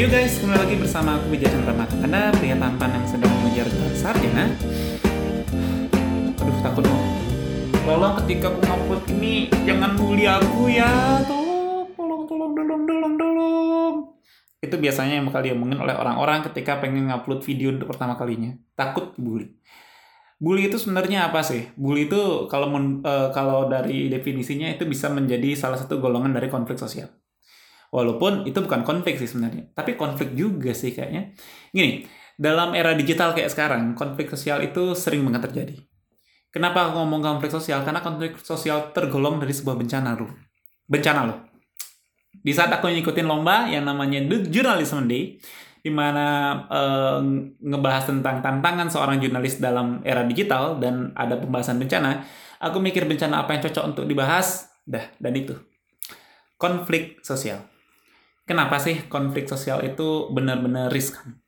Yo guys, kembali lagi bersama aku Wijaya Chandra. Anda pria tampan yang sedang mengejar gelar sarjana. Aduh, takut mau. Tolong ketika aku ngupload ini, jangan bully aku ya. Tolong, tolong, tolong, tolong, tolong, tolong. Itu biasanya yang bakal diomongin oleh orang-orang ketika pengen ngupload video untuk pertama kalinya. Takut bully. Bully itu sebenarnya apa sih? Bully itu kalau men- eh, kalau dari definisinya itu bisa menjadi salah satu golongan dari konflik sosial. Walaupun itu bukan konflik sih sebenarnya, tapi konflik juga sih kayaknya. Gini, dalam era digital kayak sekarang, konflik sosial itu sering banget terjadi. Kenapa aku ngomong konflik sosial? Karena konflik sosial tergolong dari sebuah bencana loh. Bencana loh. Di saat aku ngikutin lomba yang namanya The Journalism Day, di mana eh, ngebahas tentang tantangan seorang jurnalis dalam era digital dan ada pembahasan bencana, aku mikir bencana apa yang cocok untuk dibahas, dah, dan itu. Konflik sosial. Kenapa sih konflik sosial itu benar-benar riskan?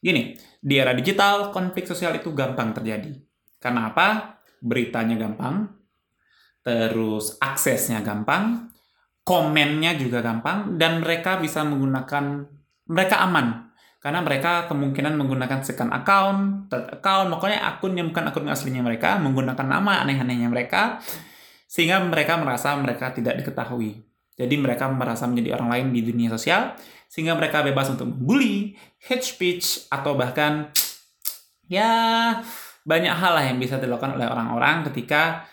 Gini, di era digital, konflik sosial itu gampang terjadi. Karena apa? Beritanya gampang, terus aksesnya gampang, komennya juga gampang, dan mereka bisa menggunakan, mereka aman. Karena mereka kemungkinan menggunakan second account, third account, pokoknya akun yang bukan akun aslinya mereka, menggunakan nama aneh-anehnya mereka, sehingga mereka merasa mereka tidak diketahui. Jadi mereka merasa menjadi orang lain di dunia sosial, sehingga mereka bebas untuk membuli, hate speech, atau bahkan ya banyak hal lah yang bisa dilakukan oleh orang-orang ketika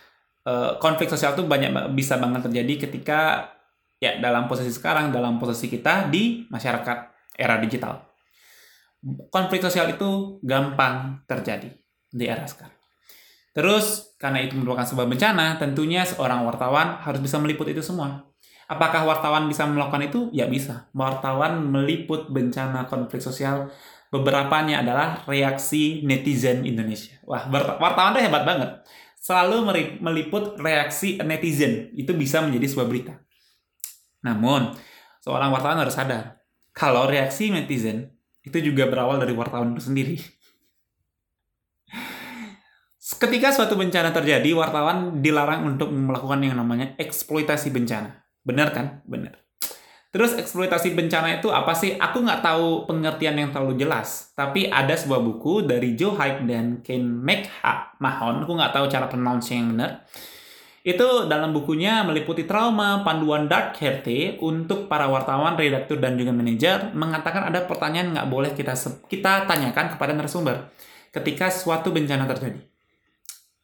eh, konflik sosial itu banyak ba- bisa banget terjadi ketika ya dalam posisi sekarang, dalam posisi kita di masyarakat era digital. Konflik sosial itu gampang terjadi di era sekarang. Terus, karena itu merupakan sebuah bencana, tentunya seorang wartawan harus bisa meliput itu semua. Apakah wartawan bisa melakukan itu? Ya bisa. Wartawan meliput bencana konflik sosial. Beberapanya adalah reaksi netizen Indonesia. Wah, wartawan tuh hebat banget. Selalu meliput reaksi netizen. Itu bisa menjadi sebuah berita. Namun, seorang wartawan harus sadar, kalau reaksi netizen itu juga berawal dari wartawan itu sendiri. Ketika suatu bencana terjadi, wartawan dilarang untuk melakukan yang namanya eksploitasi bencana. Benar kan? Benar. Terus eksploitasi bencana itu apa sih? Aku nggak tahu pengertian yang terlalu jelas. Tapi ada sebuah buku dari Joe Hyde dan Ken McMahon. Aku nggak tahu cara pronounce yang benar. Itu dalam bukunya meliputi trauma panduan Dark HRT untuk para wartawan, redaktur, dan juga manajer mengatakan ada pertanyaan nggak boleh kita kita tanyakan kepada narasumber ketika suatu bencana terjadi.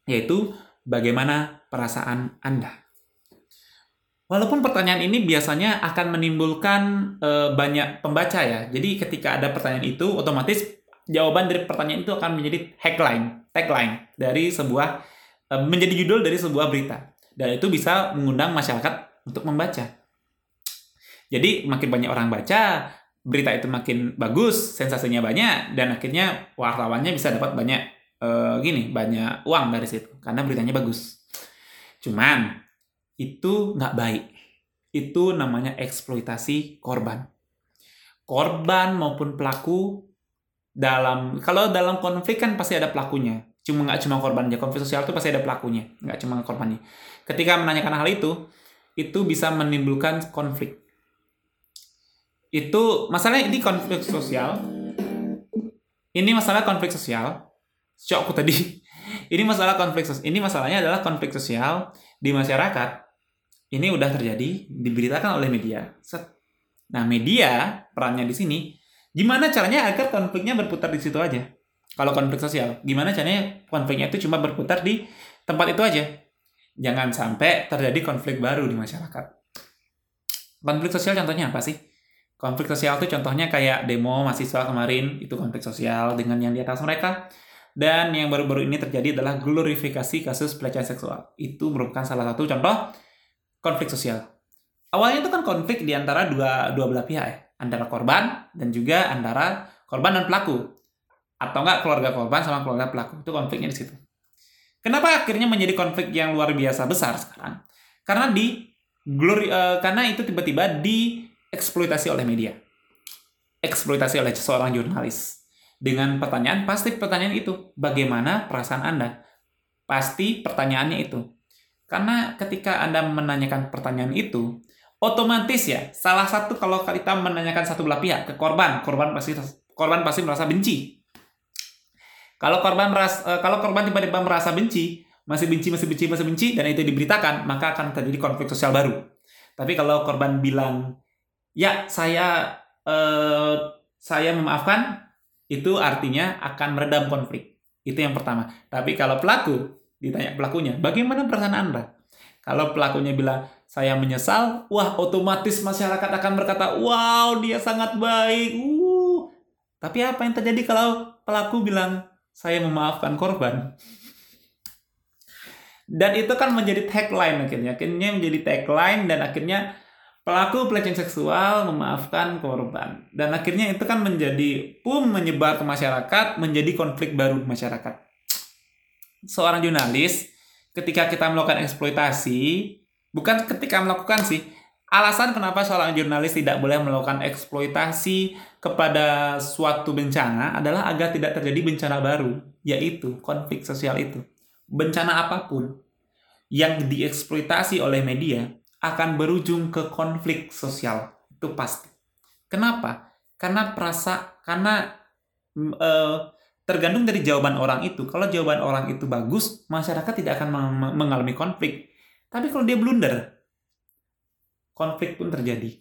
Yaitu, bagaimana perasaan Anda? Walaupun pertanyaan ini biasanya akan menimbulkan eh, banyak pembaca ya. Jadi ketika ada pertanyaan itu, otomatis jawaban dari pertanyaan itu akan menjadi headline, tagline dari sebuah eh, menjadi judul dari sebuah berita. Dan itu bisa mengundang masyarakat untuk membaca. Jadi makin banyak orang baca, berita itu makin bagus, sensasinya banyak, dan akhirnya wartawannya bisa dapat banyak eh, gini, banyak uang dari situ karena beritanya bagus. Cuman itu nggak baik. Itu namanya eksploitasi korban. Korban maupun pelaku dalam kalau dalam konflik kan pasti ada pelakunya. Cuma nggak cuma korban aja. Konflik sosial itu pasti ada pelakunya, nggak cuma korbannya. Ketika menanyakan hal itu, itu bisa menimbulkan konflik. Itu masalahnya ini konflik sosial. Ini masalah konflik sosial. Shock aku tadi. Ini masalah konflik sosial. Ini masalahnya adalah konflik sosial di masyarakat ini udah terjadi diberitakan oleh media. Set. Nah, media perannya di sini gimana caranya agar konfliknya berputar di situ aja? Kalau konflik sosial, gimana caranya konfliknya itu cuma berputar di tempat itu aja? Jangan sampai terjadi konflik baru di masyarakat. Konflik sosial contohnya apa sih? Konflik sosial itu contohnya kayak demo mahasiswa kemarin, itu konflik sosial dengan yang di atas mereka. Dan yang baru-baru ini terjadi adalah glorifikasi kasus pelecehan seksual. Itu merupakan salah satu contoh konflik sosial. Awalnya itu kan konflik di antara dua, dua belah pihak ya. Antara korban dan juga antara korban dan pelaku. Atau enggak keluarga korban sama keluarga pelaku. Itu konfliknya di situ. Kenapa akhirnya menjadi konflik yang luar biasa besar sekarang? Karena di glori, eh, karena itu tiba-tiba dieksploitasi oleh media. Eksploitasi oleh seorang jurnalis dengan pertanyaan pasti pertanyaan itu bagaimana perasaan Anda? Pasti pertanyaannya itu. Karena ketika Anda menanyakan pertanyaan itu otomatis ya salah satu kalau kita menanyakan satu belah pihak ke korban korban pasti korban pasti merasa benci. Kalau korban merasa eh, kalau korban tiba-tiba merasa benci masih benci masih benci masih benci dan itu diberitakan maka akan terjadi konflik sosial baru. Tapi kalau korban bilang ya saya eh, saya memaafkan itu artinya akan meredam konflik itu yang pertama tapi kalau pelaku ditanya pelakunya bagaimana perasaan anda kalau pelakunya bilang saya menyesal, wah otomatis masyarakat akan berkata, wow dia sangat baik. Uh. Tapi apa yang terjadi kalau pelaku bilang saya memaafkan korban? Dan itu kan menjadi tagline akhirnya. Akhirnya menjadi tagline dan akhirnya pelaku pelecehan seksual memaafkan korban. Dan akhirnya itu kan menjadi pun menyebar ke masyarakat, menjadi konflik baru di masyarakat. Seorang jurnalis ketika kita melakukan eksploitasi, bukan ketika melakukan sih, alasan kenapa seorang jurnalis tidak boleh melakukan eksploitasi kepada suatu bencana adalah agar tidak terjadi bencana baru, yaitu konflik sosial itu. Bencana apa pun yang dieksploitasi oleh media akan berujung ke konflik sosial, itu pasti. Kenapa? Karena perasa karena uh, tergantung dari jawaban orang itu. Kalau jawaban orang itu bagus, masyarakat tidak akan mengalami konflik. Tapi kalau dia blunder, konflik pun terjadi.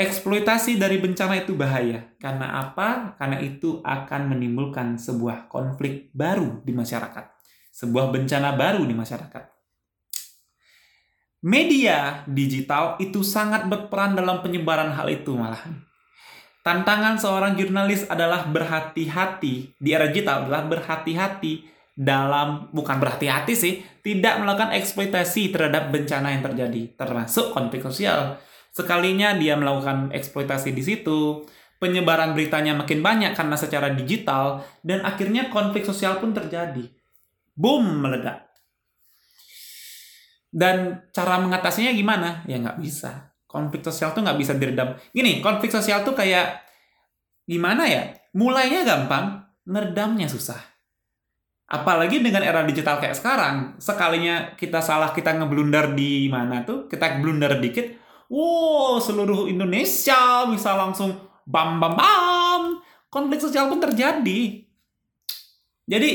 Eksploitasi dari bencana itu bahaya. Karena apa? Karena itu akan menimbulkan sebuah konflik baru di masyarakat. Sebuah bencana baru di masyarakat. Media digital itu sangat berperan dalam penyebaran hal itu malahan Tantangan seorang jurnalis adalah berhati-hati di era digital adalah berhati-hati dalam bukan berhati-hati sih, tidak melakukan eksploitasi terhadap bencana yang terjadi, termasuk konflik sosial. Sekalinya dia melakukan eksploitasi di situ, penyebaran beritanya makin banyak karena secara digital dan akhirnya konflik sosial pun terjadi. Boom, meledak. Dan cara mengatasinya gimana? Ya nggak bisa konflik sosial tuh nggak bisa diredam. Gini, konflik sosial tuh kayak gimana ya? Mulainya gampang, ngeredamnya susah. Apalagi dengan era digital kayak sekarang, sekalinya kita salah kita ngeblunder di mana tuh, kita blunder dikit, wow seluruh Indonesia bisa langsung bam bam bam, konflik sosial pun terjadi. Jadi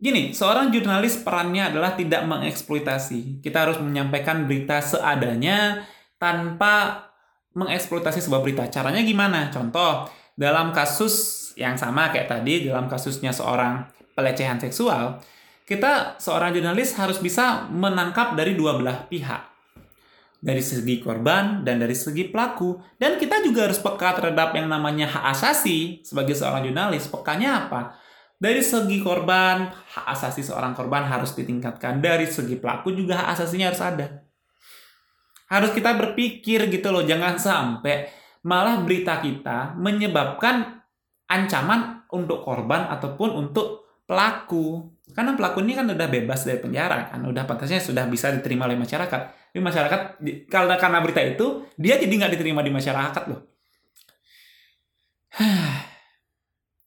gini, seorang jurnalis perannya adalah tidak mengeksploitasi. Kita harus menyampaikan berita seadanya, tanpa mengeksploitasi sebuah berita. Caranya gimana? Contoh, dalam kasus yang sama kayak tadi, dalam kasusnya seorang pelecehan seksual, kita seorang jurnalis harus bisa menangkap dari dua belah pihak. Dari segi korban dan dari segi pelaku. Dan kita juga harus peka terhadap yang namanya hak asasi sebagai seorang jurnalis. Pekanya apa? Dari segi korban, hak asasi seorang korban harus ditingkatkan. Dari segi pelaku juga hak asasinya harus ada harus kita berpikir gitu loh, jangan sampai malah berita kita menyebabkan ancaman untuk korban ataupun untuk pelaku. Karena pelaku ini kan udah bebas dari penjara kan, udah pantasnya sudah bisa diterima oleh masyarakat. Di masyarakat karena karena berita itu dia jadi nggak diterima di masyarakat loh.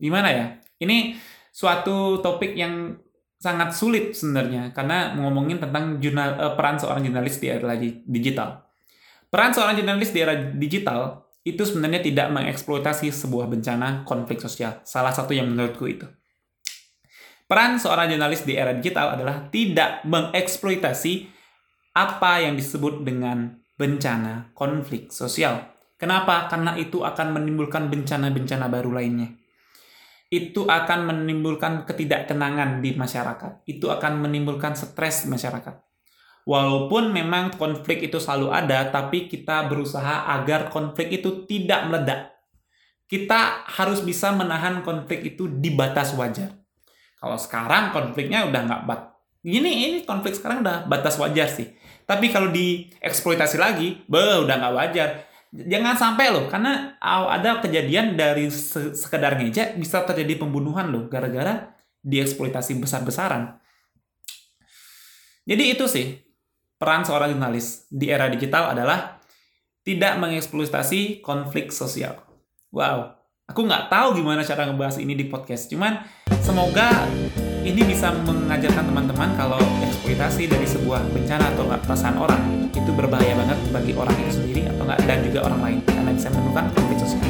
Gimana ya? Ini suatu topik yang sangat sulit sebenarnya karena ngomongin tentang jurnal uh, peran seorang jurnalis di era digital. Peran seorang jurnalis di era digital itu sebenarnya tidak mengeksploitasi sebuah bencana konflik sosial. Salah satu yang menurutku itu. Peran seorang jurnalis di era digital adalah tidak mengeksploitasi apa yang disebut dengan bencana konflik sosial. Kenapa? Karena itu akan menimbulkan bencana-bencana baru lainnya itu akan menimbulkan ketidaktenangan di masyarakat. Itu akan menimbulkan stres di masyarakat. Walaupun memang konflik itu selalu ada, tapi kita berusaha agar konflik itu tidak meledak. Kita harus bisa menahan konflik itu di batas wajar. Kalau sekarang konfliknya udah nggak bat. Ini ini konflik sekarang udah batas wajar sih. Tapi kalau dieksploitasi lagi, beh udah nggak wajar jangan sampai loh karena ada kejadian dari sekedar ngejek bisa terjadi pembunuhan loh gara-gara dieksploitasi besar-besaran. Jadi itu sih peran seorang jurnalis di era digital adalah tidak mengeksploitasi konflik sosial. Wow, aku nggak tahu gimana cara ngebahas ini di podcast. Cuman semoga ini bisa mengajarkan teman-teman kalau eksploitasi dari sebuah bencana atau perasaan orang itu berbahaya banget bagi orang itu sendiri atau enggak dan juga orang lain karena bisa menimbulkan konflik sosial